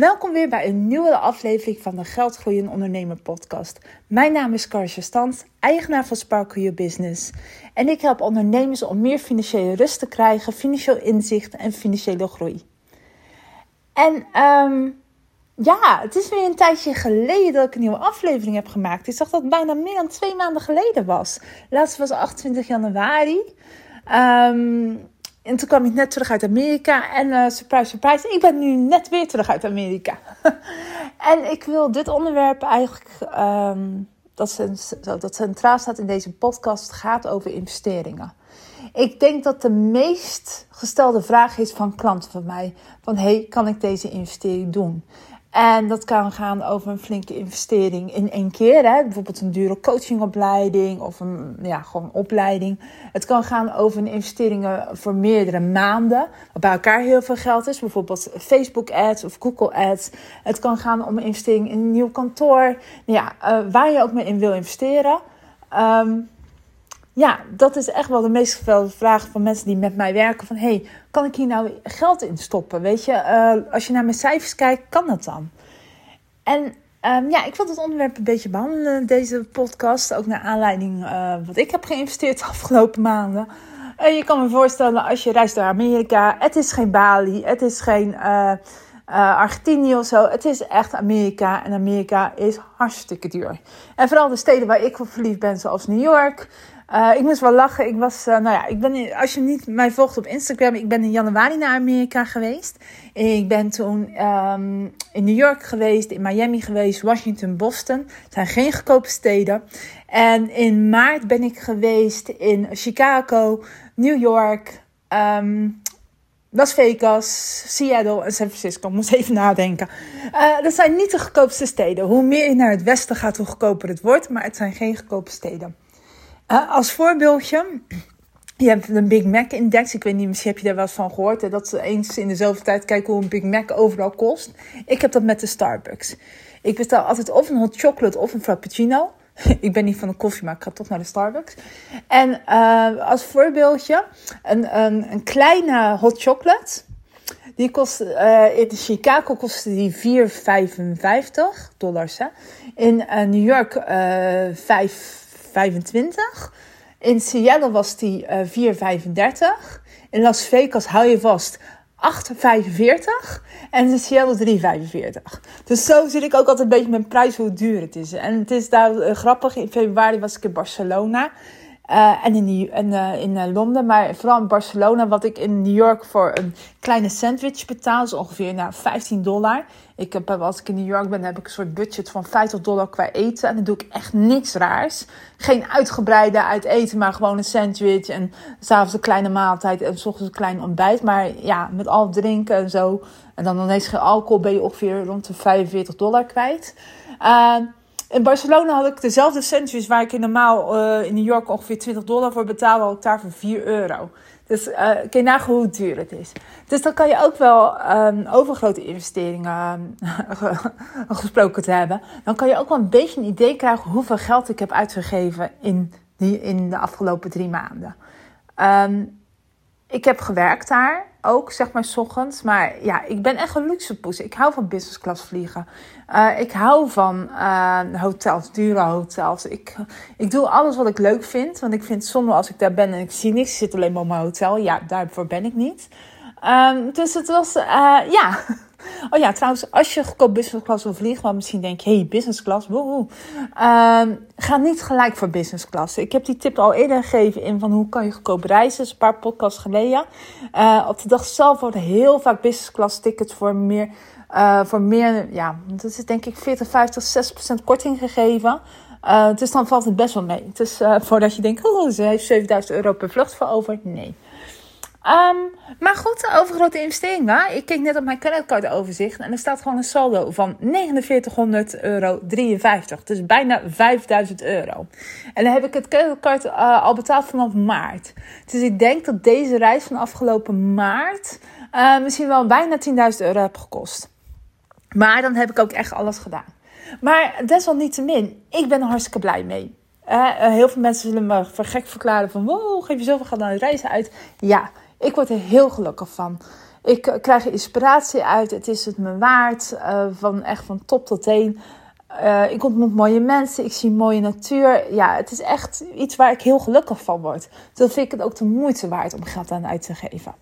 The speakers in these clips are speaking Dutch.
Welkom weer bij een nieuwe aflevering van de Geldgroeien Ondernemer podcast. Mijn naam is Karsje Stans, eigenaar van Sparkle Your Business. En ik help ondernemers om meer financiële rust te krijgen, financieel inzicht en financiële groei. En um, ja, het is weer een tijdje geleden dat ik een nieuwe aflevering heb gemaakt. Ik zag dat het bijna meer dan twee maanden geleden was. Laatst was 28 januari. Um, en toen kwam ik net terug uit Amerika. En uh, surprise, surprise, ik ben nu net weer terug uit Amerika. en ik wil dit onderwerp eigenlijk, um, dat, dat centraal staat in deze podcast, gaat over investeringen. Ik denk dat de meest gestelde vraag is van klanten van mij: van hey, kan ik deze investering doen? En dat kan gaan over een flinke investering in één keer. Hè? Bijvoorbeeld een dure coachingopleiding of een ja, gewoon opleiding. Het kan gaan over investeringen voor meerdere maanden. Wat bij elkaar heel veel geld is. Bijvoorbeeld Facebook ads of Google ads. Het kan gaan om een investering in een nieuw kantoor. Ja, uh, waar je ook mee in wil investeren. Um, ja, dat is echt wel de meest gevelde vraag van mensen die met mij werken. Van, hey, kan ik hier nou geld in stoppen? Weet je, uh, als je naar mijn cijfers kijkt, kan dat dan? En um, ja, ik wil het onderwerp een beetje behandelen, deze podcast. Ook naar aanleiding uh, wat ik heb geïnvesteerd de afgelopen maanden. En je kan me voorstellen, als je reist naar Amerika, het is geen Bali, het is geen uh, Argentinië of zo. Het is echt Amerika en Amerika is hartstikke duur. En vooral de steden waar ik voor verliefd ben, zoals New York... Uh, ik moest wel lachen. Ik was, uh, nou ja, ik ben, als je niet mij volgt op Instagram, ik ben in januari naar Amerika geweest. Ik ben toen um, in New York geweest, in Miami geweest, Washington, Boston. Het zijn geen goedkope steden. En in maart ben ik geweest in Chicago, New York, um, Las Vegas, Seattle en San Francisco. Ik moest even nadenken. Uh, dat zijn niet de goedkoopste steden. Hoe meer je naar het westen gaat, hoe goedkoper het wordt. Maar het zijn geen goedkope steden. Uh, als voorbeeldje, je hebt een Big Mac Index. Ik weet niet, misschien heb je daar wel eens van gehoord. Dat ze eens in dezelfde tijd kijken hoe een Big Mac overal kost. Ik heb dat met de Starbucks. Ik bestel altijd of een hot chocolate of een frappuccino. ik ben niet van de koffie, maar ik ga toch naar de Starbucks. En uh, als voorbeeldje, een, een, een, kleine hot chocolate. Die kost, uh, in Chicago kostte die 4,55 dollars. In New York 5 25. In Seattle was die uh, 4,35. In Las Vegas hou je vast 8,45. En in Seattle 3,45. Dus zo zit ik ook altijd een beetje met prijs hoe duur het is. En het is daar uh, grappig. In februari was ik in Barcelona. Uh, en in, en, uh, in uh, Londen, maar vooral in Barcelona, wat ik in New York voor een kleine sandwich betaal, is ongeveer nou, 15 dollar. Ik heb, als ik in New York ben, heb ik een soort budget van 50 dollar qua eten. En dan doe ik echt niks raars. Geen uitgebreide uit eten, maar gewoon een sandwich. En s'avonds een kleine maaltijd en s ochtends een klein ontbijt. Maar ja, met al drinken en zo. En dan ineens geen alcohol ben je ongeveer rond de 45 dollar kwijt. In Barcelona had ik dezelfde sandwich waar ik in normaal uh, in New York ongeveer 20 dollar voor betaalde, had ik daar voor 4 euro. Dus uh, kun je nagaan hoe duur het is. Dus dan kan je ook wel um, over grote investeringen uh, gesproken te hebben. Dan kan je ook wel een beetje een idee krijgen hoeveel geld ik heb uitgegeven in, die, in de afgelopen drie maanden. Um, ik heb gewerkt daar ook, zeg maar, s ochtends. Maar ja, ik ben echt een luxe poes. Ik hou van business class vliegen. Uh, ik hou van uh, hotels, dure hotels. Ik, ik doe alles wat ik leuk vind. Want ik vind het zonde als ik daar ben en ik zie niks. Ik zit alleen maar op mijn hotel. Ja, daarvoor ben ik niet. Um, dus het was, uh, ja... Oh ja, trouwens, als je goedkoop business class wil vliegen, want misschien denk je, hey, business class, woehoe. Um, ga niet gelijk voor business class. Ik heb die tip al eerder gegeven in van hoe kan je goedkoop reizen, is een paar podcasts geleden. Uh, op de dag zelf worden heel vaak business class tickets voor meer, uh, voor meer, ja, dat is denk ik 40, 50, 60% korting gegeven. Uh, dus dan valt het best wel mee. Dus uh, voordat je denkt, oh, ze heeft 7000 euro per vlucht voor over. Nee. Um, maar goed, over grote investeringen. Ik keek net op mijn creditcardoverzicht en er staat gewoon een saldo van 4900 euro 53. Dus bijna 5000 euro. En dan heb ik het creditcard uh, al betaald vanaf maart. Dus ik denk dat deze reis van afgelopen maart uh, misschien wel bijna 10.000 euro heb gekost. Maar dan heb ik ook echt alles gedaan. Maar desalniettemin, ik ben er hartstikke blij mee. Uh, heel veel mensen zullen me vergek verklaren van... wow, geef je zoveel geld aan reizen uit. Ja, ik word er heel gelukkig van. Ik krijg inspiratie uit. Het is het me waard. van echt van top tot teen. Uh, ik ontmoet mooie mensen, ik zie mooie natuur. Ja, het is echt iets waar ik heel gelukkig van word. Dus vind ik het ook de moeite waard om geld aan uit te geven.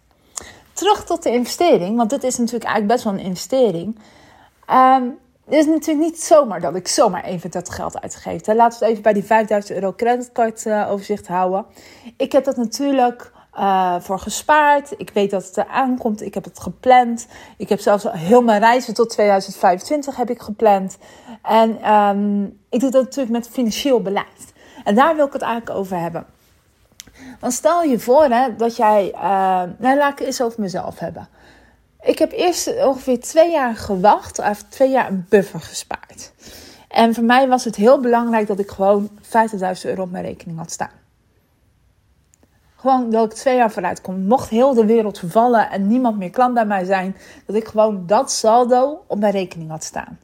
Terug tot de investering, want dit is natuurlijk eigenlijk best wel een investering. Um, het is natuurlijk niet zomaar dat ik zomaar even dat geld uitgeef. Laten we het even bij die 5000 euro creditcard overzicht houden. Ik heb dat natuurlijk uh, voor gespaard. Ik weet dat het eraan komt. Ik heb het gepland. Ik heb zelfs heel mijn reizen tot 2025 heb ik gepland. En um, ik doe dat natuurlijk met financieel beleid. En daar wil ik het eigenlijk over hebben. Want stel je voor hè, dat jij. Uh, nou, laat ik het eens over mezelf hebben. Ik heb eerst ongeveer twee jaar gewacht, of twee jaar een buffer gespaard. En voor mij was het heel belangrijk dat ik gewoon 50.000 euro op mijn rekening had staan. Gewoon dat ik twee jaar vooruit kom. Mocht heel de wereld vervallen en niemand meer klant bij mij zijn, dat ik gewoon dat saldo op mijn rekening had staan.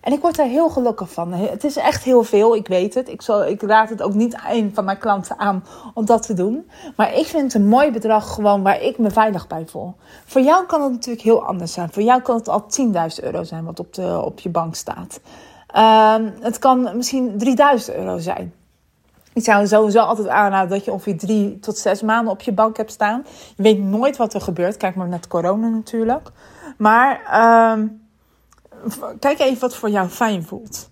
En ik word daar heel gelukkig van. Het is echt heel veel, ik weet het. Ik, zal, ik raad het ook niet een van mijn klanten aan om dat te doen. Maar ik vind het een mooi bedrag gewoon waar ik me veilig bij voel. Voor jou kan het natuurlijk heel anders zijn. Voor jou kan het al 10.000 euro zijn wat op, de, op je bank staat. Uh, het kan misschien 3000 euro zijn. Ik zou sowieso altijd aanraden dat je ongeveer drie tot zes maanden op je bank hebt staan. Je weet nooit wat er gebeurt. Kijk maar net corona natuurlijk. Maar uh, kijk even wat voor jou fijn voelt.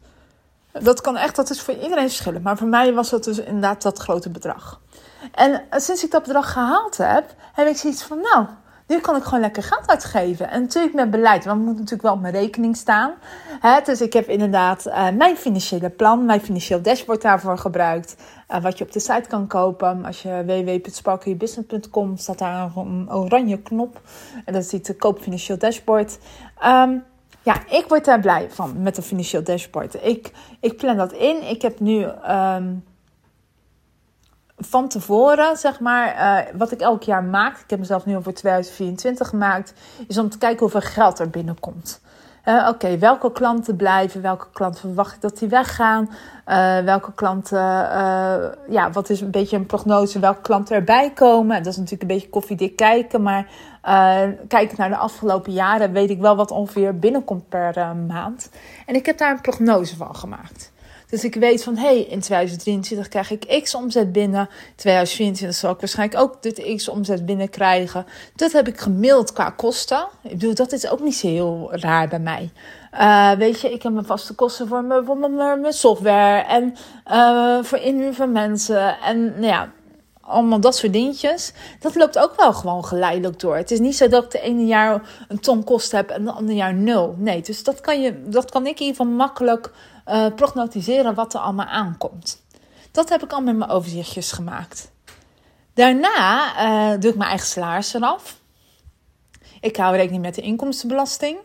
Dat kan echt, dat is voor iedereen verschillen. Maar voor mij was dat dus inderdaad dat grote bedrag. En sinds ik dat bedrag gehaald heb, heb ik zoiets van, nou, nu kan ik gewoon lekker geld uitgeven. En natuurlijk met beleid, want het moet natuurlijk wel op mijn rekening staan. Hè, dus ik heb inderdaad uh, mijn financiële plan, mijn financieel dashboard daarvoor gebruikt. Uh, wat je op de site kan kopen. Als je www.sparkleyourbusiness.com staat daar een oranje knop. En dat ziet de koop financieel dashboard. Um, ja, ik word daar blij van met een financieel dashboard. Ik, ik plan dat in. Ik heb nu um, van tevoren, zeg maar, uh, wat ik elk jaar maak. Ik heb mezelf nu al voor 2024 gemaakt. Is om te kijken hoeveel geld er binnenkomt. Uh, Oké, welke klanten blijven? Welke klanten verwacht ik dat die weggaan? Uh, welke klanten, ja, wat is een beetje een prognose? Welke klanten erbij komen? Dat is natuurlijk een beetje koffiedik kijken, maar kijkend naar de afgelopen jaren weet ik wel wat ongeveer binnenkomt per maand. En ik heb daar een prognose van gemaakt. Dus ik weet van, hé, hey, in 2023 krijg ik x omzet binnen. 2024 zal ik waarschijnlijk ook dit x omzet binnen krijgen. Dat heb ik gemaild qua kosten. Ik bedoel, dat is ook niet zo heel raar bij mij. Uh, weet je, ik heb mijn vaste kosten voor mijn, mijn, software en uh, voor inhuur van mensen. En nou ja, allemaal dat soort dingetjes. Dat loopt ook wel gewoon geleidelijk door. Het is niet zo dat ik de ene jaar een ton kost heb en de andere jaar nul. Nee, dus dat kan, je, dat kan ik in ieder geval makkelijk uh, prognosticeren wat er allemaal aankomt. Dat heb ik al met mijn overzichtjes gemaakt. Daarna uh, doe ik mijn eigen salaris eraf. Ik hou rekening met de inkomstenbelasting.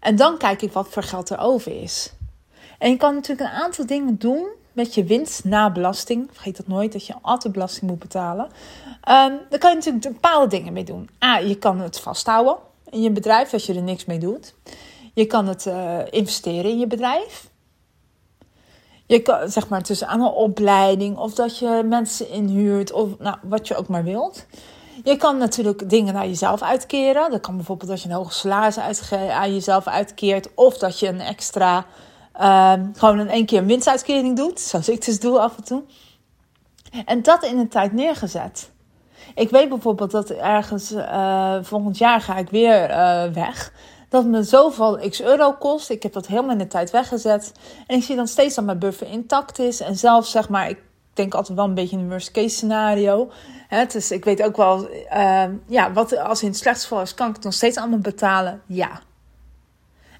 En dan kijk ik wat voor geld er over is. En je kan natuurlijk een aantal dingen doen met je winst na belasting. Vergeet dat nooit, dat je altijd belasting moet betalen. Um, daar kan je natuurlijk bepaalde dingen mee doen. A, je kan het vasthouden in je bedrijf als je er niks mee doet. Je kan het uh, investeren in je bedrijf. Je kan, zeg maar, tussen aan een opleiding of dat je mensen inhuurt of nou, wat je ook maar wilt. Je kan natuurlijk dingen naar jezelf uitkeren. Dat kan bijvoorbeeld dat je een hoge salaris aan jezelf uitkeert. Of dat je een extra Um, gewoon in één keer een winstuitkering doet, zoals ik dus doe af en toe. En dat in een tijd neergezet. Ik weet bijvoorbeeld dat ergens uh, volgend jaar ga ik weer uh, weg. Dat me zoveel x euro kost. Ik heb dat helemaal in de tijd weggezet. En ik zie dan steeds dat mijn buffer intact is. En zelfs zeg maar, ik denk altijd wel een beetje in een worst case scenario. Hè, dus ik weet ook wel, uh, ja, wat als in het slechtste geval is, kan ik het nog steeds allemaal betalen? Ja.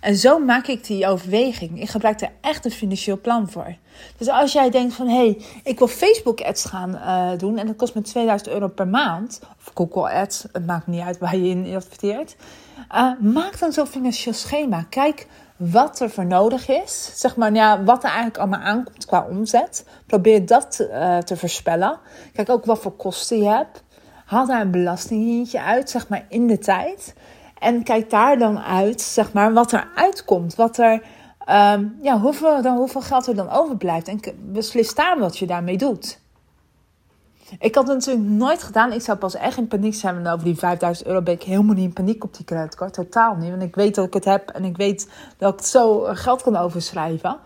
En zo maak ik die overweging. Ik gebruik er echt een financieel plan voor. Dus als jij denkt van, hé, hey, ik wil Facebook ads gaan uh, doen en dat kost me 2000 euro per maand. Of Google ads, het maakt niet uit waar je in adverteert. Uh, maak dan zo'n financieel schema. Kijk wat er voor nodig is. Zeg maar, ja, wat er eigenlijk allemaal aankomt qua omzet. Probeer dat uh, te voorspellen. Kijk ook wat voor kosten je hebt. Haal daar een belastingdienstje uit, zeg maar, in de tijd. En kijk daar dan uit, zeg maar, wat er uitkomt. Wat er, um, ja, hoeveel, dan, hoeveel geld er dan overblijft. En beslis daar wat je daarmee doet. Ik had het natuurlijk nooit gedaan. Ik zou pas echt in paniek zijn. Over die 5000 euro ben ik helemaal niet in paniek op die creditcard. Totaal niet. Want ik weet dat ik het heb en ik weet dat ik zo geld kan overschrijven.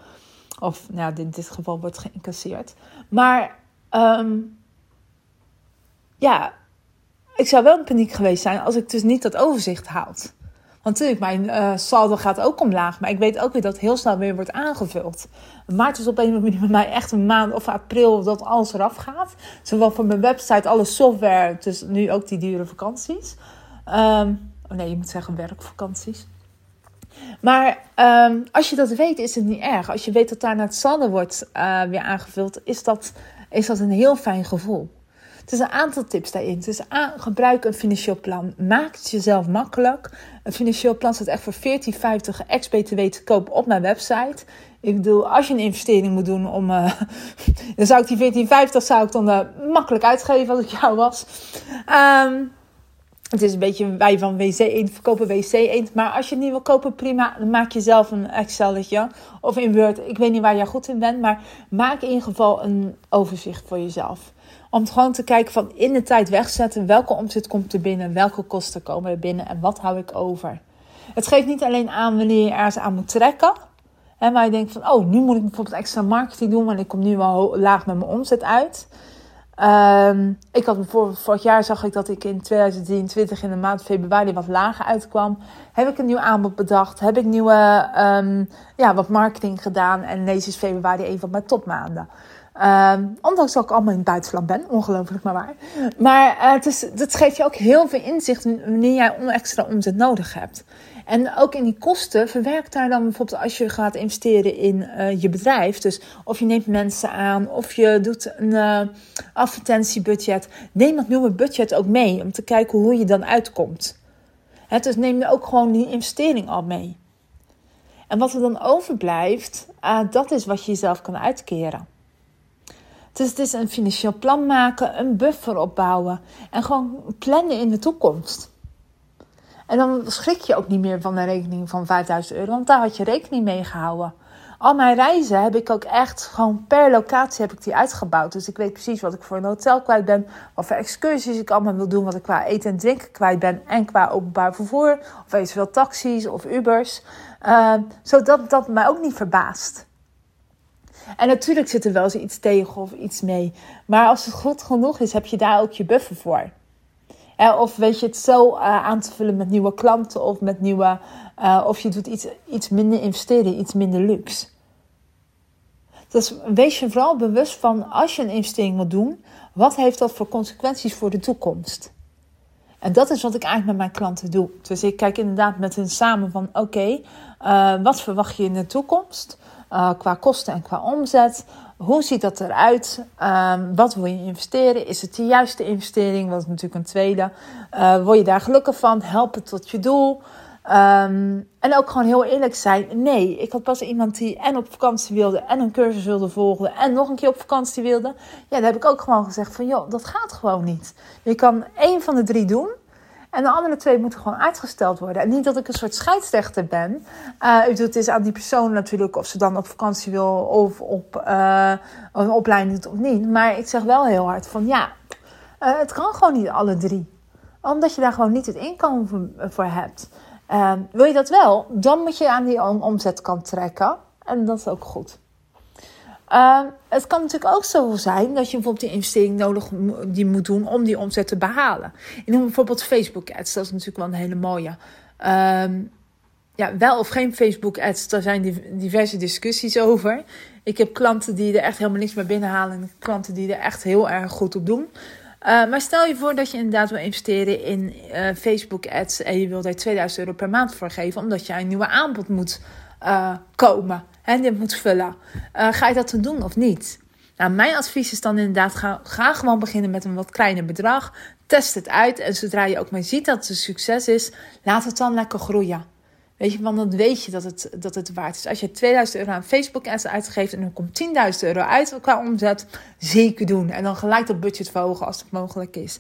Of nou, in dit geval wordt geïncasseerd. Maar ehm, ja, ik zou wel in paniek geweest zijn als ik dus niet dat overzicht haalt. Want natuurlijk, mijn uh, saldo gaat ook omlaag. Maar ik weet ook weer dat heel snel weer wordt aangevuld. Maart is op een of andere manier bij mij echt een maand of april dat alles eraf gaat. Zowel voor mijn website, alle software, dus nu ook die dure vakanties. Um, oh nee, je moet zeggen werkvakanties. Maar um, als je dat weet, is het niet erg. Als je weet dat daarna het saldo wordt uh, weer aangevuld, is dat, is dat een heel fijn gevoel. Is een aantal tips daarin. Dus gebruik een financieel plan. Maak het jezelf makkelijk. Een financieel plan staat echt voor 14,50 ex-BTW te kopen op mijn website. Ik bedoel, als je een investering moet doen om... Uh, dan zou ik die 14,50 zou ik dan uh, makkelijk uitgeven als ik jou was. Um, het is een beetje wij van WC 1 verkopen WC 1. Maar als je het niet wil kopen, prima. Dan maak je zelf een Excelletje. Of in Word. Ik weet niet waar jij goed in bent. Maar maak in ieder geval een overzicht voor jezelf. Om gewoon te kijken van in de tijd wegzetten. Welke omzet komt er binnen? Welke kosten komen er binnen? En wat hou ik over? Het geeft niet alleen aan wanneer je ergens aan moet trekken. Hè, maar je denkt van, oh, nu moet ik bijvoorbeeld extra marketing doen. Want ik kom nu wel laag met mijn omzet uit. Um, ik had bijvoorbeeld, vorig jaar zag ik dat ik in 2023 in de maand februari wat lager uitkwam. Heb ik een nieuw aanbod bedacht? Heb ik nieuwe, um, ja, wat marketing gedaan? En deze is februari een van mijn topmaanden. Um, ondanks dat ik allemaal in het buitenland ben, ongelooflijk maar waar. Maar uh, het, is, het geeft je ook heel veel inzicht wanneer jij extra omzet nodig hebt. En ook in die kosten, verwerk daar dan bijvoorbeeld als je gaat investeren in uh, je bedrijf. Dus of je neemt mensen aan, of je doet een uh, advertentiebudget. Neem dat nieuwe budget ook mee om te kijken hoe je dan uitkomt. Dus neem ook gewoon die investering al mee. En wat er dan overblijft, dat is wat je jezelf kan uitkeren. Dus het is een financieel plan maken, een buffer opbouwen en gewoon plannen in de toekomst. En dan schrik je ook niet meer van een rekening van 5000 euro, want daar had je rekening mee gehouden. Al mijn reizen heb ik ook echt gewoon per locatie heb ik die uitgebouwd. Dus ik weet precies wat ik voor een hotel kwijt ben, wat voor excursies ik allemaal wil doen, wat ik qua eten en drinken kwijt ben en qua openbaar vervoer, of eventueel taxis of Ubers. Uh, zodat dat mij ook niet verbaast. En natuurlijk zit er wel eens iets tegen of iets mee. Maar als het goed genoeg is, heb je daar ook je buffer voor. of weet je het zo uh, aan te vullen met nieuwe klanten of met nieuwe. Uh, of je doet iets, iets minder investeren, iets minder luxe. Dus wees je vooral bewust van als je een investering wil doen, wat heeft dat voor consequenties voor de toekomst? En dat is wat ik eigenlijk met mijn klanten doe. Dus ik kijk inderdaad met hen samen van oké, uh, wat verwacht je in de toekomst? Uh, qua kosten en qua omzet. Hoe ziet dat eruit? Um, wat wil je investeren? Is het de juiste investering? Dat is natuurlijk een tweede. Uh, word je daar gelukkig van? Help het tot je doel? Um, en ook gewoon heel eerlijk zijn. Nee, ik had pas iemand die en op vakantie wilde en een cursus wilde volgen en nog een keer op vakantie wilde. Ja, daar heb ik ook gewoon gezegd van joh, dat gaat gewoon niet. Je kan één van de drie doen. En de andere twee moeten gewoon uitgesteld worden. En niet dat ik een soort scheidsrechter ben. Uh, het is aan die persoon natuurlijk of ze dan op vakantie wil of op uh, een opleiding doet of niet. Maar ik zeg wel heel hard van ja, uh, het kan gewoon niet alle drie. Omdat je daar gewoon niet het inkomen voor hebt. wil je dat wel, dan moet je aan die omzetkant trekken. En dat is ook goed. Uh, het kan natuurlijk ook zo zijn dat je bijvoorbeeld die investering nodig die moet doen om die omzet te behalen. Ik noem bijvoorbeeld Facebook ads, dat is natuurlijk wel een hele mooie. Uh, ja, wel of geen Facebook ads, daar zijn diverse discussies over. Ik heb klanten die er echt helemaal niks meer binnenhalen en klanten die er echt heel erg goed op doen. Uh, maar stel je voor dat je inderdaad wil investeren in uh, Facebook ads en je wil daar 2000 euro per maand voor geven, omdat jij een nieuwe aanbod moet uh, komen en dit moet vullen. Uh, ga je dat dan doen of niet? Nou, mijn advies is dan inderdaad, ga, gewoon beginnen met een wat kleiner bedrag. Test het uit en zodra je ook maar ziet dat het een succes is, laat het dan lekker groeien. Weet je, want dan weet je dat het, dat het waard is. Als je 2000 euro aan Facebook ads uitgeeft en dan komt 10.000 euro uit qua omzet, zeker doen. En dan gelijk dat budget verhogen als het mogelijk is.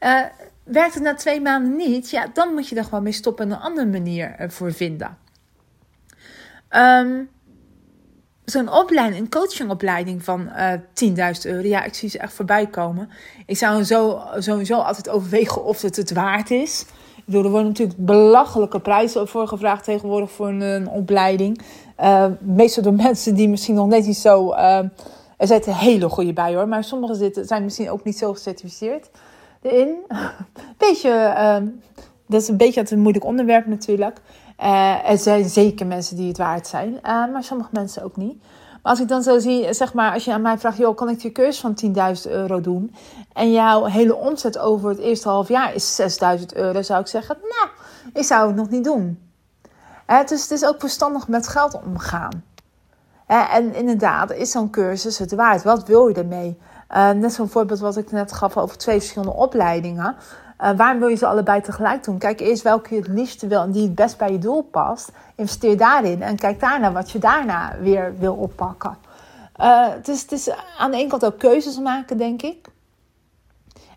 Uh, werkt het na twee maanden niet, ja, dan moet je er gewoon mee stoppen en een andere manier voor vinden. Um, zo'n opleiding, een coachingopleiding van uh, eh, 10.000 euro. Ja, ik zie ze echt voorbij komen. Ik zou zo, sowieso altijd overwegen of het het waard is. Ik er worden natuurlijk belachelijke prijzen voor gevraagd tegenwoordig voor een, opleiding. Uh, meestal door mensen die misschien nog net niet zo. Uh, er zitten hele goede bij hoor, maar sommige zitten, zijn misschien ook niet zo gecertificeerd erin. Beetje, dat is een beetje een moeilijk onderwerp natuurlijk. Uh, er zijn zeker mensen die het waard zijn, uh, maar sommige mensen ook niet. Maar als ik dan zo zie, zeg maar, als je aan mij vraagt, joh, kan ik je cursus van 10.000 euro doen? En jouw hele omzet over het eerste half jaar is 6.000 euro, zou ik zeggen, nou, ik zou het nog niet doen. Dus het is ook verstandig met geld omgaan. en inderdaad, is zo'n cursus het waard? Wat wil je ermee? net zo'n voorbeeld wat ik net gaf over twee verschillende opleidingen. Uh, waarom wil je ze allebei tegelijk doen? Kijk eerst welke je het liefste wil en die het best bij je doel past. Investeer daarin en kijk daarna wat je daarna weer wil oppakken. Uh, het, is, aan de ene kant ook keuzes maken, denk ik.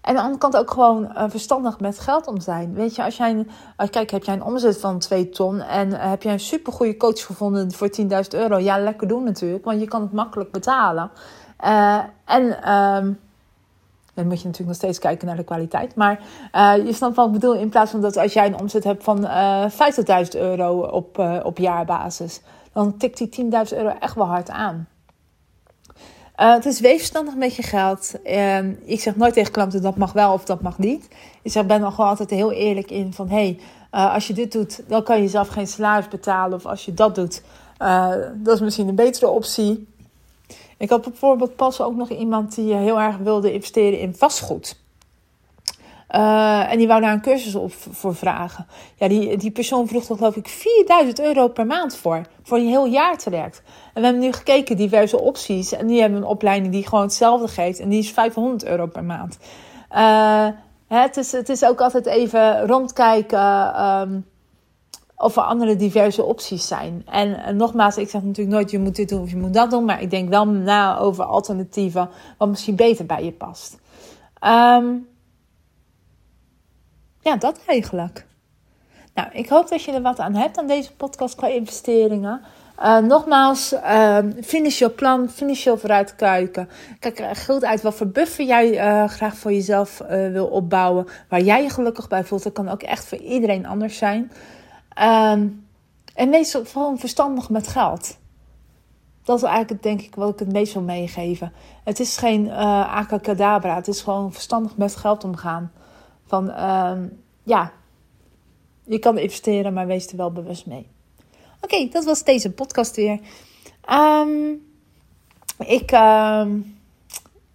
En aan de andere kant ook gewoon uh, verstandig met geld om zijn. Weet je, als jij een, kijk, heb jij een omzet van 2 ton en heb jij een supergoeie coach gevonden voor 10.000 euro? Ja, lekker doen natuurlijk, want je kan het makkelijk betalen. en ehm, dan moet je natuurlijk nog steeds kijken naar de kwaliteit. Maar uh, je snapt wat ik bedoel. In plaats van dat als jij een omzet hebt van uh, eh, 50.000 euro op, uh, op jaarbasis. Dan tikt die 10.000 euro echt wel hard aan. het is weefstandig met je geld. ik zeg nooit tegen klanten dat mag wel of dat mag niet. Ik zeg, ben er gewoon altijd heel eerlijk in van... Hey, als je dit doet, dan kan je zelf geen salaris betalen. Of als je dat doet, dat is misschien een betere optie. Ik had bijvoorbeeld pas ook nog iemand die heel erg wilde investeren in vastgoed. Uh, en die wou daar een cursus op voor vragen. Ja, die, die persoon vroeg toch geloof ik 4000 euro per maand voor. Voor een heel jaar traject. En we hebben nu gekeken, diverse opties. En die hebben een opleiding die gewoon hetzelfde geeft. En die is 500 euro per maand. Uh, het, is, het is ook altijd even rondkijken. Um, of er andere diverse opties zijn. En, nogmaals, ik zeg natuurlijk nooit je moet dit doen of je moet dat doen. Maar ik denk wel na over alternatieven wat misschien beter bij je past. Um, ja, dat eigenlijk. Nou, ik hoop dat je er wat aan hebt aan deze podcast qua investeringen. Uh, nogmaals, uh, finish je plan, je vooruitkijken. Kijk er goed uit wat voor buffer jij graag voor jezelf wil opbouwen. Waar jij je gelukkig bij voelt. Dat kan ook echt voor iedereen anders zijn. Um, en meestal vooral verstandig met geld. Dat is eigenlijk denk ik wat ik het meest wil meegeven. Het is geen uh, acacadabra. Het is gewoon verstandig met geld omgaan. Van um, ja, je kan investeren, maar wees er wel bewust mee. Oké, dat was deze podcast weer. Um, ik,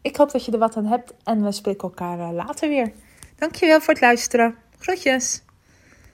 ik hoop dat je er wat aan hebt en we spreken elkaar uh, later weer. Dankjewel voor het luisteren. Groetjes.